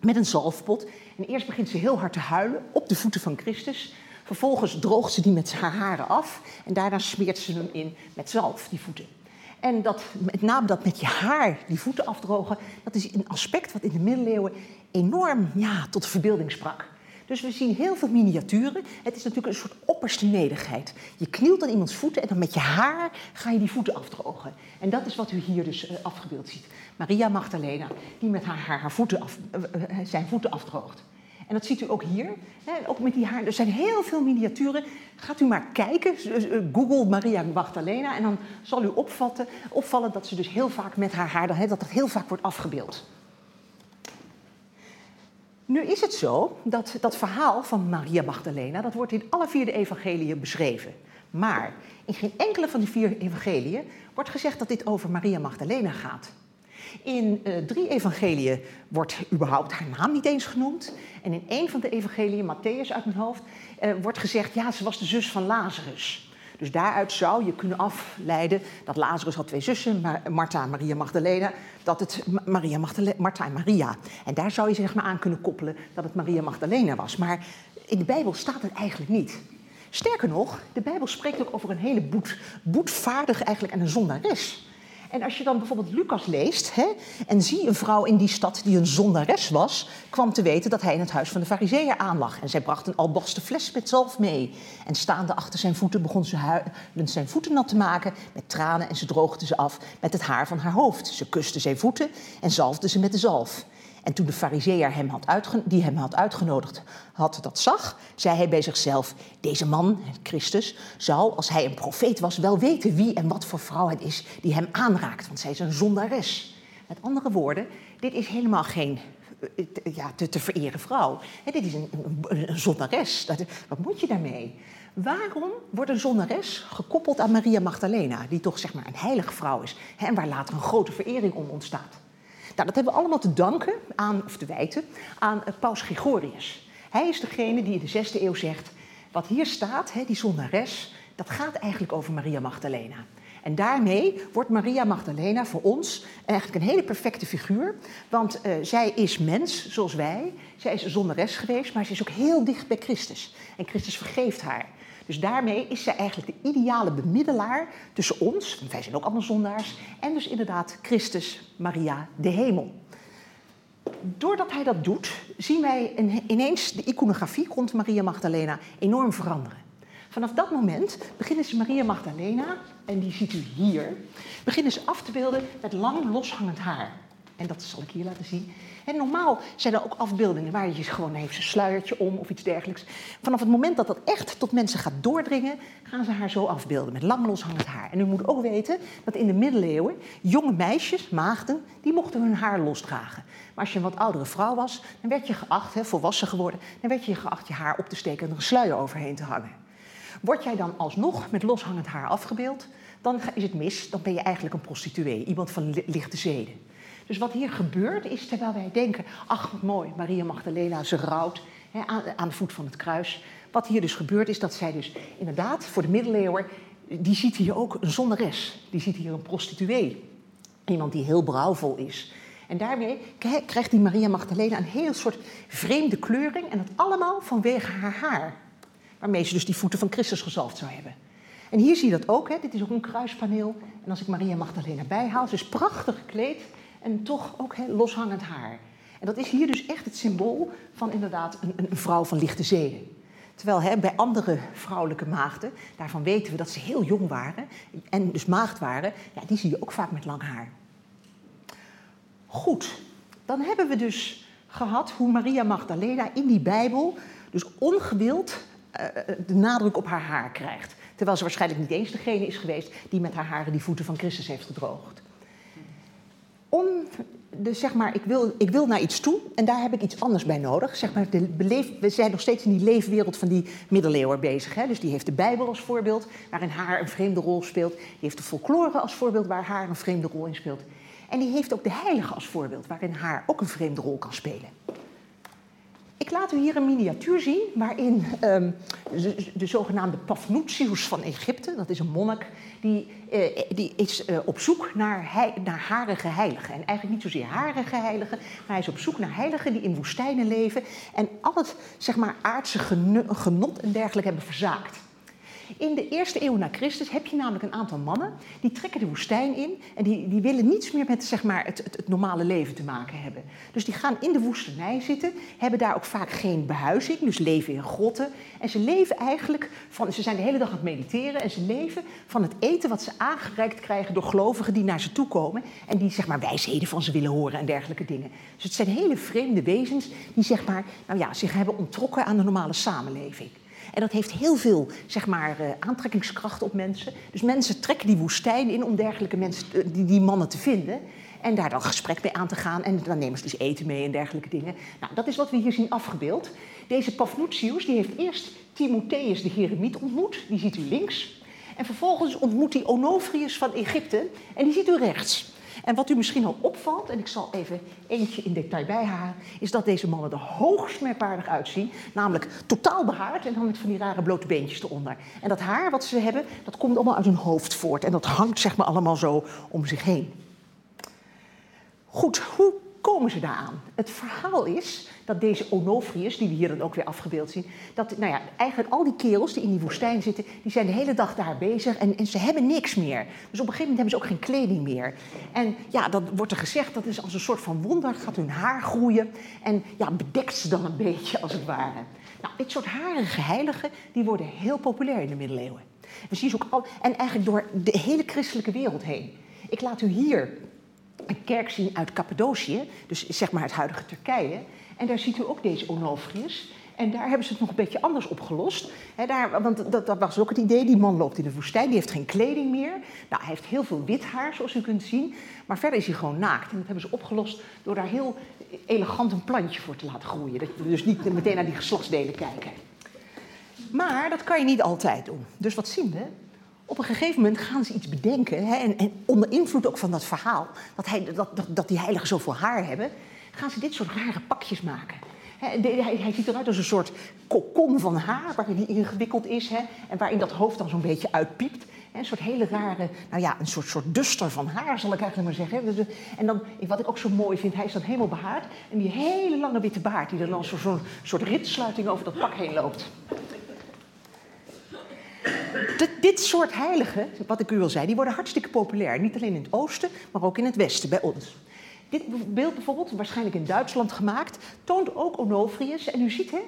B: met een zalfpot. En eerst begint ze heel hard te huilen op de voeten van Christus. Vervolgens droogt ze die met haar haren af en daarna smeert ze hem in met zalf, die voeten. En dat, met name dat met je haar die voeten afdrogen, dat is een aspect wat in de middeleeuwen enorm ja, tot de verbeelding sprak. Dus we zien heel veel miniaturen. Het is natuurlijk een soort opperste nederigheid. Je knielt aan iemands voeten en dan met je haar ga je die voeten afdrogen. En dat is wat u hier dus uh, afgebeeld ziet. Maria Magdalena, die met haar, haar, haar voeten uh, uh, zijn voeten afdroogt. En dat ziet u ook hier. Hè, ook met die haar. Er zijn heel veel miniaturen. Gaat u maar kijken. Google Maria Magdalena. En dan zal u opvallen dat ze dus heel vaak met haar haar, dat dat heel vaak wordt afgebeeld. Nu is het zo dat dat verhaal van Maria Magdalena, dat wordt in alle vier de evangeliën beschreven. Maar in geen enkele van die vier evangeliën wordt gezegd dat dit over Maria Magdalena gaat. In uh, drie evangeliën wordt überhaupt haar naam niet eens genoemd. En in één van de evangeliën, Matthäus uit mijn hoofd, uh, wordt gezegd, ja, ze was de zus van Lazarus. Dus daaruit zou je kunnen afleiden dat Lazarus had twee zussen, Martha en Maria Magdalena, dat het Maria Magdalena, Martha en Maria. En daar zou je zeg maar aan kunnen koppelen dat het Maria Magdalena was. Maar in de Bijbel staat het eigenlijk niet. Sterker nog, de Bijbel spreekt ook over een hele boet, boetvaardig eigenlijk en een zondares. En als je dan bijvoorbeeld Lucas leest hè, en zie een vrouw in die stad die een zondares was, kwam te weten dat hij in het huis van de fariseeër aanlag. En zij bracht een albasten fles met zalf mee. En staande achter zijn voeten begon ze huilend zijn voeten nat te maken met tranen en ze droogde ze af met het haar van haar hoofd. Ze kuste zijn voeten en zalfde ze met de zalf. En toen de fariseer hem had die hem had uitgenodigd had dat zag, zei hij bij zichzelf: Deze man, Christus, zou, als hij een profeet was, wel weten wie en wat voor vrouw het is die hem aanraakt, want zij is een zondares. Met andere woorden, dit is helemaal geen eh, ja, te, te vereren vrouw. dit is een, een, zondares. Dat, wat moet je daarmee? Waarom wordt een zondares gekoppeld aan Maria Magdalena, die toch zeg maar een heilige vrouw is en waar later een grote verering om ontstaat? Nou, dat hebben we allemaal te danken aan, of te wijten aan uh, Paus Gregorius. Hij is degene die in de zesde eeuw zegt: wat hier staat, hè, die zondares, dat gaat eigenlijk over Maria Magdalena. En daarmee wordt Maria Magdalena voor ons eigenlijk een hele perfecte figuur. Want uh, zij is mens, zoals wij. Zij is zondares geweest, maar ze is ook heel dicht bij Christus. En Christus vergeeft haar. Dus daarmee is zij eigenlijk de ideale bemiddelaar tussen ons, want wij zijn ook allemaal zondaars, en dus inderdaad Christus, Maria, de hemel. Doordat hij dat doet, zien wij ineens de iconografie rond Maria Magdalena enorm veranderen. Vanaf dat moment beginnen ze Maria Magdalena, en die ziet u hier, beginnen ze af te beelden met lang loshangend haar. En dat zal ik hier laten zien. En normaal zijn er ook afbeeldingen waar je gewoon heeft een sluiertje om of iets dergelijks. Vanaf het moment dat dat echt tot mensen gaat doordringen, gaan ze haar zo afbeelden met lang loshangend haar. En u moet ook weten dat in de middeleeuwen jonge meisjes, maagden, die mochten hun haar losdragen. Maar als je een wat oudere vrouw was, dan werd je geacht, hè, volwassen geworden, dan werd je geacht je haar op te steken en er een sluier overheen te hangen. Word jij dan alsnog met loshangend haar afgebeeld, dan is het mis. Dan ben je eigenlijk een prostituee, iemand van lichte zeden. Dus wat hier gebeurt is, terwijl wij denken, ach wat mooi, Maria Magdalena, ze rouwt hè, aan, aan de voet van het kruis. Wat hier dus gebeurt is dat zij dus inderdaad voor de middeleeuwen, die ziet hier ook een zonneres. Die ziet hier een prostituee. Iemand die heel brouwvol is. En daarmee krijgt die Maria Magdalena een heel soort vreemde kleuring. En dat allemaal vanwege haar haar. Waarmee ze dus die voeten van Christus gezalfd zou hebben. En hier zie je dat ook. Hè. Dit is ook een kruispaneel. En als ik Maria Magdalena bijhaal, ze is prachtig gekleed en toch ook loshangend haar. En dat is hier dus echt het symbool van inderdaad een, een vrouw van lichte zeden. Terwijl bij andere vrouwelijke maagden, daarvan weten we dat ze heel jong waren en dus maagd waren, ja, die zie je ook vaak met lang haar. Goed, dan hebben we dus gehad hoe Maria Magdalena in die Bijbel dus ongewild uh, de nadruk op haar haar krijgt. Terwijl ze waarschijnlijk niet eens degene is geweest die met haar haren die voeten van Christus heeft gedroogd om, dus zeg maar, ik wil, ik wil naar iets toe en daar heb ik iets anders bij nodig. Zeg maar, de we zijn nog steeds in die leefwereld van die middeleeuwen bezig. Hè? Dus die heeft de Bijbel als voorbeeld, waarin haar een vreemde rol speelt. Die heeft de folklore als voorbeeld, waar haar een vreemde rol in speelt. En die heeft ook de heilige als voorbeeld, waarin haar ook een vreemde rol kan spelen. Ik laat u hier een miniatuur zien waarin um, de, de, zogenaamde Paphnutius van Egypte, dat is een monnik, die, uh, die is uh, op zoek naar, hei, naar harige heiligen. En eigenlijk niet zozeer harige heiligen, maar hij is op zoek naar heiligen die in woestijnen leven en al het zeg maar, aardse genot en dergelijke hebben verzaakt. In de eerste eeuw na Christus heb je namelijk een aantal mannen die trekken de woestijn in en die, die willen niets meer met zeg maar, het, het, het, normale leven te maken hebben. Dus die gaan in de woestenij zitten, hebben daar ook vaak geen behuizing, dus leven in grotten. En ze leven eigenlijk van, ze zijn de hele dag aan het mediteren en ze leven van het eten wat ze aangereikt krijgen door gelovigen die naar ze toe komen en die zeg maar wijsheden van ze willen horen en dergelijke dingen. Dus het zijn hele vreemde wezens die zeg maar, nou ja, zich hebben onttrokken aan de normale samenleving. En dat heeft heel veel zeg maar, uh, aantrekkingskracht op mensen. Dus mensen trekken die woestijn in om dergelijke mensen, eh, die, die mannen te vinden. En daar dan gesprek mee aan te gaan. En dan nemen ze dus eten mee en dergelijke dingen. Nou, dat is wat we hier zien afgebeeld. Deze Paphnutius die heeft eerst Timotheus de Heremiet ontmoet. Die ziet u links. En vervolgens ontmoet hij Onofrius van Egypte. En die ziet u rechts. En wat u misschien al opvalt, en ik zal even eentje in detail bijhalen, is dat deze mannen er hoogst merkwaardig uitzien. Namelijk totaal behaard en dan met van die rare blote beentjes eronder. En dat haar wat ze hebben, dat komt allemaal uit hun hoofd voort. En dat hangt zeg maar allemaal zo om zich heen. Goed, hoe komen ze daaraan? Het verhaal is dat deze Onofrius, die we hier dan ook weer afgebeeld zien, dat nou ja, eigenlijk al die kerels die in die woestijn zitten, die zijn de hele dag daar bezig en, en ze hebben niks meer. Dus op een gegeven moment hebben ze ook geen kleding meer. En ja, dan wordt er gezegd dat is als een soort van wonder, gaat hun haar groeien en ja, bedekt ze dan een beetje als het ware. Nou, dit soort harige heiligen, die worden heel populair in de middeleeuwen. We zien ze ook al, en eigenlijk door de hele christelijke wereld heen. Ik laat u hier een kerk zien uit Cappadocië, dus zeg maar het huidige Turkije. En daar ziet u ook deze Onofrius. En daar hebben ze het nog een beetje anders opgelost. daar, want dat, dat, was ook het idee, die man loopt in de woestijn, die heeft geen kleding meer. Nou, hij heeft heel veel wit haar, zoals u kunt zien. Maar verder is hij gewoon naakt. En dat hebben ze opgelost door daar heel elegant een plantje voor te laten groeien. Dat je dus niet meteen naar die geslachtsdelen kijken. Maar dat kan je niet altijd doen. Dus wat zien we? op een gegeven moment gaan ze iets bedenken. En, en, onder invloed ook van dat verhaal, dat, hij, dat, dat, dat die heiligen zoveel haar hebben, gaan ze dit soort rare pakjes maken. Hij, hij, ziet eruit als een soort kokon van haar waarin die ingewikkeld is. He, en waarin dat hoofd dan zo'n beetje uitpiept. Een soort hele rare, nou ja, een soort, soort duster van haar zal ik eigenlijk maar zeggen. Dus, en dan, wat ik ook zo mooi vind, hij is dan helemaal behaard. En die hele lange witte baard die dan als zo'n soort ritsluiting over dat pak heen loopt dit soort heiligen, wat ik u al zei, die worden hartstikke populair. Niet alleen in het oosten, maar ook in het westen, bij ons. Dit beeld bijvoorbeeld, waarschijnlijk in Duitsland gemaakt, toont ook Onofrius. En u ziet, hè,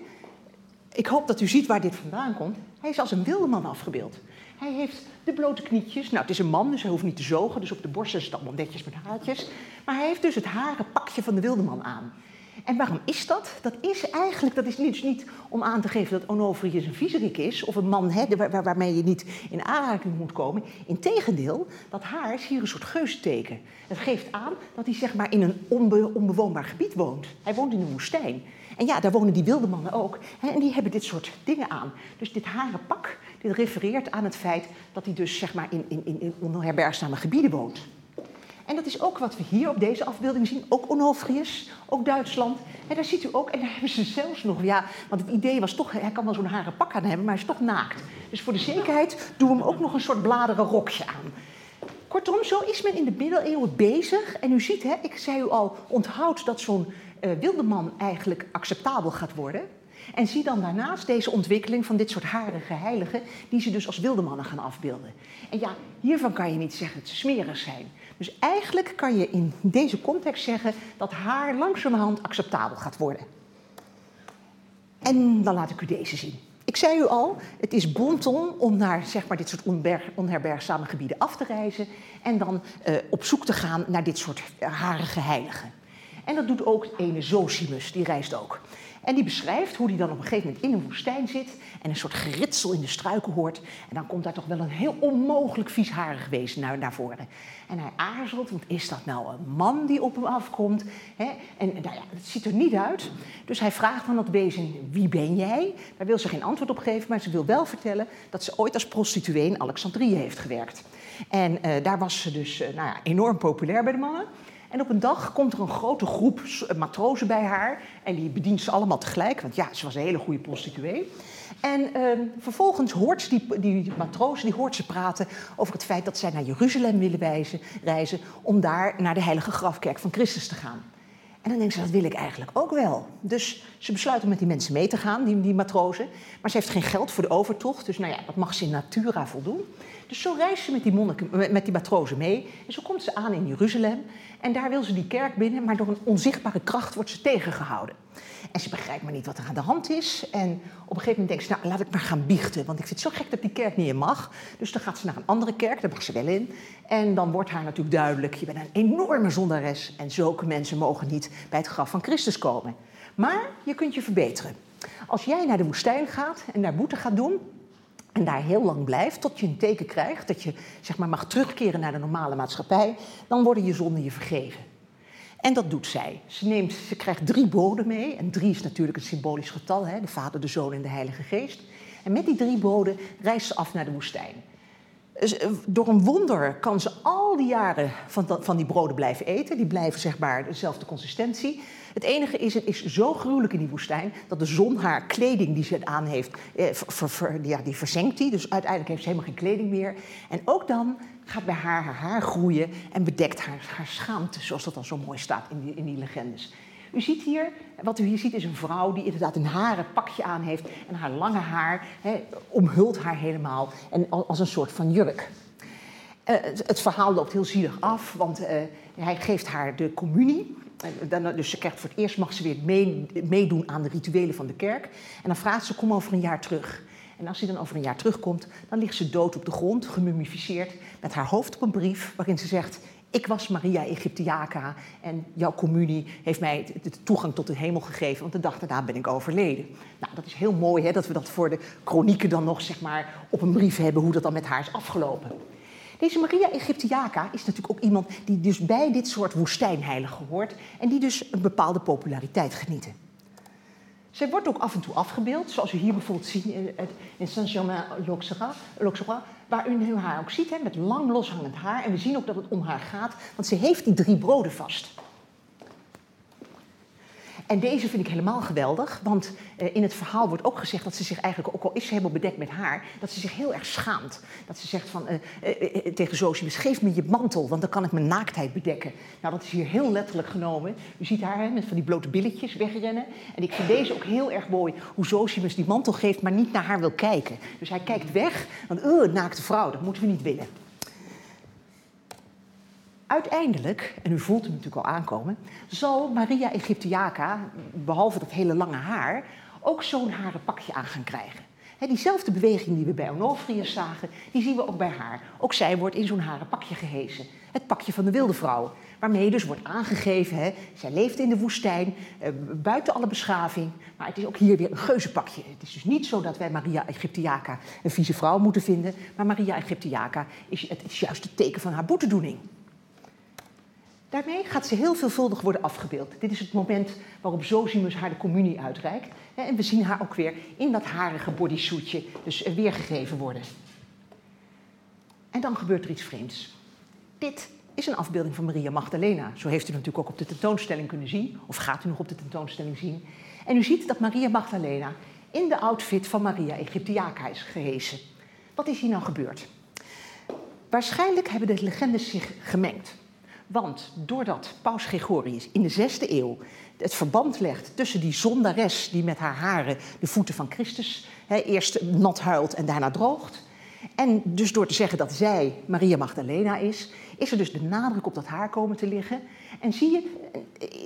B: ik hoop dat u ziet waar dit vandaan komt. Hij is als een wildeman afgebeeld. Hij heeft de blote knietjes. Nou, het is een man, dus hij hoeft niet te zogen. Dus op de borst is het allemaal netjes met haartjes. Maar hij heeft dus het haren pakje van de wildeman aan. En waarom is dat? Dat is eigenlijk, dat is dus niet om aan te geven dat Onofrius een viezerik is... of een man hè, waar, waarmee je niet in aanraking moet komen. Integendeel, dat haar is hier een soort geusteken. Het geeft aan dat hij zeg maar in een onbe, onbewoonbaar gebied woont. Hij woont in een woestijn. En ja, daar wonen die wilde mannen ook. Hè, en die hebben dit soort dingen aan. Dus dit haren pak, dit refereert aan het feit dat hij dus zeg maar in, in, in onherbergzame gebieden woont. En dat is ook wat we hier op deze afbeelding zien. Ook Onofrius, ook Duitsland. En daar ziet u ook, en daar hebben ze zelfs nog, ja, want het idee was toch, hij kan wel zo'n haren pak aan hebben, maar hij is toch naakt. Dus voor de zekerheid doen we hem ook nog een soort bladeren rokje aan. Kortom, zo is men in de middeleeuwen bezig. En u ziet, hè, ik zei u al, onthoud dat zo'n uh, wilde man eigenlijk acceptabel gaat worden. En zie dan daarnaast deze ontwikkeling van dit soort harige heiligen, die ze dus als wilde mannen gaan afbeelden. En ja, hiervan kan je niet zeggen dat ze smerig zijn. Dus eigenlijk kan je in deze context zeggen dat haar langzamerhand acceptabel gaat worden. En dan laat ik u deze zien. Ik zei u al, het is bonton om naar zeg maar, dit soort onherbergzame gebieden af te reizen en dan uh, op zoek te gaan naar dit soort harige heiligen. En dat doet ook ene Zosimus, die reist ook. En die beschrijft hoe hij dan op een gegeven moment in een woestijn zit en een soort geritsel in de struiken hoort. En dan komt daar toch wel een heel onmogelijk viesharig wezen naar, voren. En hij aarzelt, want is dat nou een man die op hem afkomt? En nou ja, het ziet er niet uit. Dus hij vraagt van dat wezen, wie ben jij? Daar wil ze geen antwoord op geven, maar ze wil wel vertellen dat ze ooit als prostituee in Alexandrië heeft gewerkt. En uh, daar was ze dus uh, nou ja, enorm populair bij de mannen. En op een dag komt er een grote groep matrozen bij haar. En die bedient ze allemaal tegelijk, want ja, ze was een hele goede prostituee. En uh, vervolgens hoort die, die matrozen die hoort ze praten over het feit dat zij naar Jeruzalem willen wijzen, reizen. om daar naar de heilige grafkerk van Christus te gaan. En dan denkt ze, dat wil ik eigenlijk ook wel. Dus ze besluit om met die mensen mee te gaan, die, die matrozen. Maar ze heeft geen geld voor de overtocht, dus nou ja, dat mag ze in natura voldoen. Dus zo reist ze met die, met die matrozen mee. En zo komt ze aan in Jeruzalem. En daar wil ze die kerk binnen, maar door een onzichtbare kracht wordt ze tegengehouden. En ze begrijpt maar niet wat er aan de hand is. En op een gegeven moment denkt ze, nou laat ik maar gaan biechten. Want ik vind het zo gek dat die kerk niet in mag. Dus dan gaat ze naar een andere kerk, daar mag ze wel in. En dan wordt haar natuurlijk duidelijk, je bent een enorme zondares. En zulke mensen mogen niet bij het graf van Christus komen. Maar je kunt je verbeteren. Als jij naar de woestijn gaat en daar boete gaat doen, en daar heel lang blijft tot je een teken krijgt dat je zeg maar, mag terugkeren naar de normale maatschappij, dan worden je zonden je vergeven. En dat doet zij. Ze, neemt, ze krijgt drie boden mee. En drie is natuurlijk een symbolisch getal: hè? de Vader, de Zoon en de Heilige Geest. En met die drie boden reist ze af naar de woestijn. Dus, eh, door een wonder kan ze al die jaren van, van die broden blijven eten. Die blijven zeg maar dezelfde consistentie. Het enige is, het is zo gruwelijk in die woestijn dat de zon haar kleding die ze aan heeft, eh, ja, die verzenkt die. Dus uiteindelijk heeft ze helemaal geen kleding meer. En ook dan gaat bij haar haar haar groeien en bedekt haar, haar schaamte, zoals dat dan zo mooi staat in die, in die legendes. U ziet hier, wat u hier ziet is een vrouw die inderdaad een haren pakje aan heeft en haar lange haar omhult haar helemaal en als een soort van jurk. Uh, het, verhaal loopt heel zielig af, want uh, hij geeft haar de communie. Dus ze krijgt voor het eerst mag ze weer meedoen aan de rituelen van de kerk. En dan vraagt ze: kom over een jaar terug. En als hij dan over een jaar terugkomt, dan ligt ze dood op de grond, gemummificeerd, met haar hoofd op een brief waarin ze zegt: Ik was Maria Egyptiaca en jouw communie heeft mij de toegang tot de hemel gegeven, want de dag daarna ben ik overleden. Nou, dat is heel mooi hè, dat we dat voor de chronieken dan nog zeg maar, op een brief hebben, hoe dat dan met haar is afgelopen. Deze Maria Egyptiaca is natuurlijk ook iemand die dus bij dit soort woestijnheiligen hoort en die dus een bepaalde populariteit genieten. Zij wordt ook af en toe afgebeeld, zoals u hier bijvoorbeeld ziet in Saint-Germain-l'Auxerrois, waar u nu haar ook ziet, hè, met lang loshangend haar. En we zien ook dat het om haar gaat, want ze heeft die drie broden vast. En deze vind ik helemaal geweldig, want uh, in het verhaal wordt ook gezegd dat ze zich eigenlijk, ook al is ze helemaal bedekt met haar, dat ze zich heel erg schaamt. Dat ze zegt van, uh, uh, tegen Zosimus, geef me je mantel, want dan kan ik mijn naaktheid bedekken. Nou, dat is hier heel letterlijk genomen. U ziet haar hè, met van die blote billetjes wegrennen. En ik vind deze ook heel erg mooi, hoe Zosimus die mantel geeft, maar niet naar haar wil kijken. Dus hij kijkt weg, want, uh, naakte vrouw, dat moeten we niet willen. Uiteindelijk, en u voelt hem natuurlijk al aankomen, zal Maria Egyptiaca, behalve dat hele lange haar, ook zo'n haren pakje aan gaan krijgen. diezelfde beweging die we bij Onofrius zagen, die zien we ook bij haar. Ook zij wordt in zo'n haren pakje gehezen. Het pakje van de wilde vrouw. Waarmee dus wordt aangegeven, hè, zij leeft in de woestijn, eh, buiten alle beschaving. Maar het is ook hier weer een geuzenpakje. Het is dus niet zo dat wij Maria Egyptiaca een vieze vrouw moeten vinden. Maar Maria Egyptiaca is, het is juist het teken van haar boetedoening. Daarmee gaat ze heel veelvuldig worden afgebeeld. Dit is het moment waarop Zosimus haar de communie uitreikt. En we zien haar ook weer in dat harige bodysuitje dus weergegeven worden. En dan gebeurt er iets vreemds. Dit is een afbeelding van Maria Magdalena. Zo heeft u natuurlijk ook op de tentoonstelling kunnen zien, of gaat u nog op de tentoonstelling zien. En u ziet dat Maria Magdalena in de outfit van Maria Egyptiaca is gehezen. Wat is hier nou gebeurd? Waarschijnlijk hebben de legendes zich gemengd. Want doordat Paus Gregorius in de zesde eeuw het verband legt tussen die zondares die met haar haren de voeten van Christus eerst nat huilt en daarna droogt. En dus door te zeggen dat zij Maria Magdalena is, is er dus de nadruk op dat haar komen te liggen. En zie je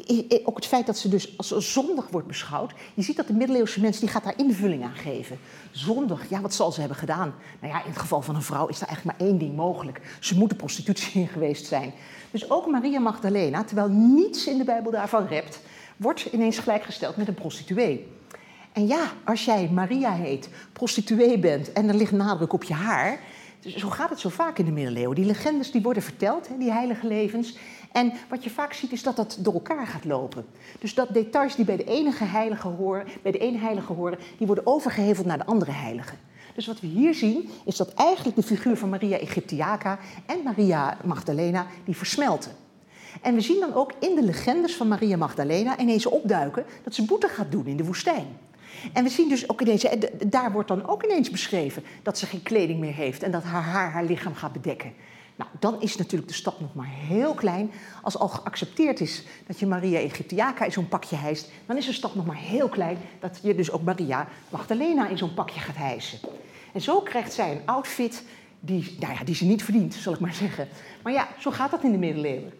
B: eh, eh, ook het feit dat ze dus als zondig wordt beschouwd. Je ziet dat de middeleeuwse mens die gaat daar invulling aan geven. Zondig, ja, wat zal ze hebben gedaan? Nou ja, in het geval van een vrouw is er eigenlijk maar één ding mogelijk. Ze moet de prostitutie in geweest zijn. Dus ook Maria Magdalena, terwijl niets in de Bijbel daarvan rept, wordt ineens gelijkgesteld met een prostituee. En ja, als jij Maria heet, prostituee bent en er ligt nadruk op je haar. Dus zo gaat het zo vaak in de middeleeuwen. Die legendes die worden verteld, die heilige levens. En wat je vaak ziet is dat dat door elkaar gaat lopen. Dus dat details die bij de enige heilige horen, bij de ene heilige horen, die worden overgeheveld naar de andere heilige. Dus wat we hier zien is dat eigenlijk de figuur van Maria Egyptiaca en Maria Magdalena die versmelten. En we zien dan ook in de legendes van Maria Magdalena ineens opduiken dat ze boete gaat doen in de woestijn. En we zien dus ook ineens, daar wordt dan ook ineens beschreven dat ze geen kleding meer heeft en dat haar haar haar lichaam gaat bedekken. Nou, dan is natuurlijk de stap nog maar heel klein. Als al geaccepteerd is dat je Maria Egyptiaca in zo'n pakje hijst, dan is de stap nog maar heel klein dat je dus ook Maria Magdalena in zo'n pakje gaat hijsen. En zo krijgt zij een outfit die, nou ja, die ze niet verdient, zal ik maar zeggen. Maar ja, zo gaat dat in de middeleeuwen.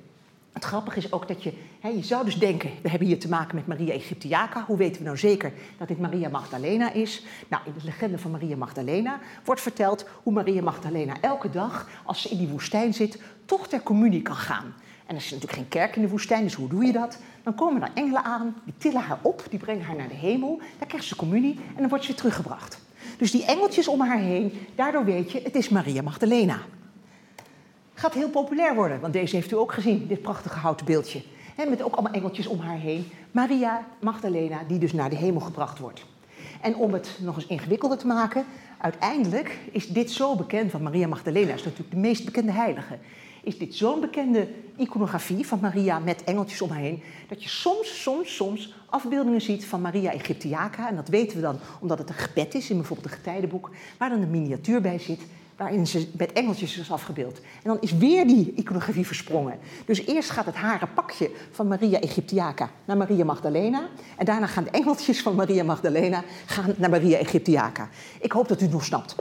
B: Het grappige is ook dat je, hè, je zou dus denken, we hebben hier te maken met Maria Egyptiaca. Hoe weten we nou zeker dat dit Maria Magdalena is? Nou, in de legende van Maria Magdalena wordt verteld hoe Maria Magdalena elke dag, als ze in die woestijn zit, toch ter communie kan gaan. En er is natuurlijk geen kerk in de woestijn, dus hoe doe je dat? Dan komen er engelen aan, die tillen haar op, die brengen haar naar de hemel. Daar krijgt ze communie en dan wordt ze weer teruggebracht. Dus die engeltjes om haar heen, daardoor weet je, het is Maria Magdalena. Gaat heel populair worden, want deze heeft u ook gezien, dit prachtige houten beeldje. met ook allemaal engeltjes om haar heen. Maria Magdalena, die dus naar de hemel gebracht wordt. En om het nog eens ingewikkelder te maken, uiteindelijk is dit zo bekend, want Maria Magdalena is natuurlijk de meest bekende heilige. Is dit zo'n bekende iconografie van Maria met engeltjes om haar heen, dat je soms, soms, soms afbeeldingen ziet van Maria Egyptiaca. En dat weten we dan omdat het een gebed is in bijvoorbeeld een getijdenboek, waar dan een miniatuur bij zit waarin ze met engeltjes is afgebeeld. En dan is weer die iconografie versprongen. Dus eerst gaat het haren pakje van Maria Egyptiaca naar Maria Magdalena. En daarna gaan de engeltjes van Maria Magdalena gaan naar Maria Egyptiaca. Ik hoop dat u het nog snapt.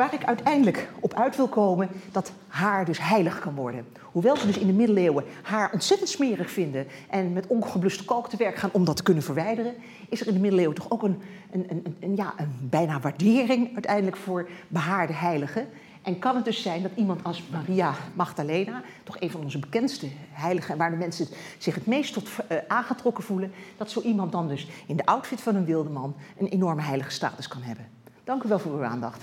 B: Waar ik uiteindelijk op uit wil komen, dat haar dus heilig kan worden. Hoewel ze dus in de middeleeuwen haar ontzettend smerig vinden en met ongebluste kalk te werk gaan om dat te kunnen verwijderen, is er in de middeleeuwen toch ook een, een, een, ja, een bijna waardering uiteindelijk voor behaarde heiligen. En kan het dus zijn dat iemand als Maria Magdalena, toch een van onze bekendste heiligen, waar de mensen zich het meest tot uh, aangetrokken voelen, dat zo iemand dan dus in de outfit van een wilde man een enorme heilige status kan hebben. Dank u wel voor uw aandacht.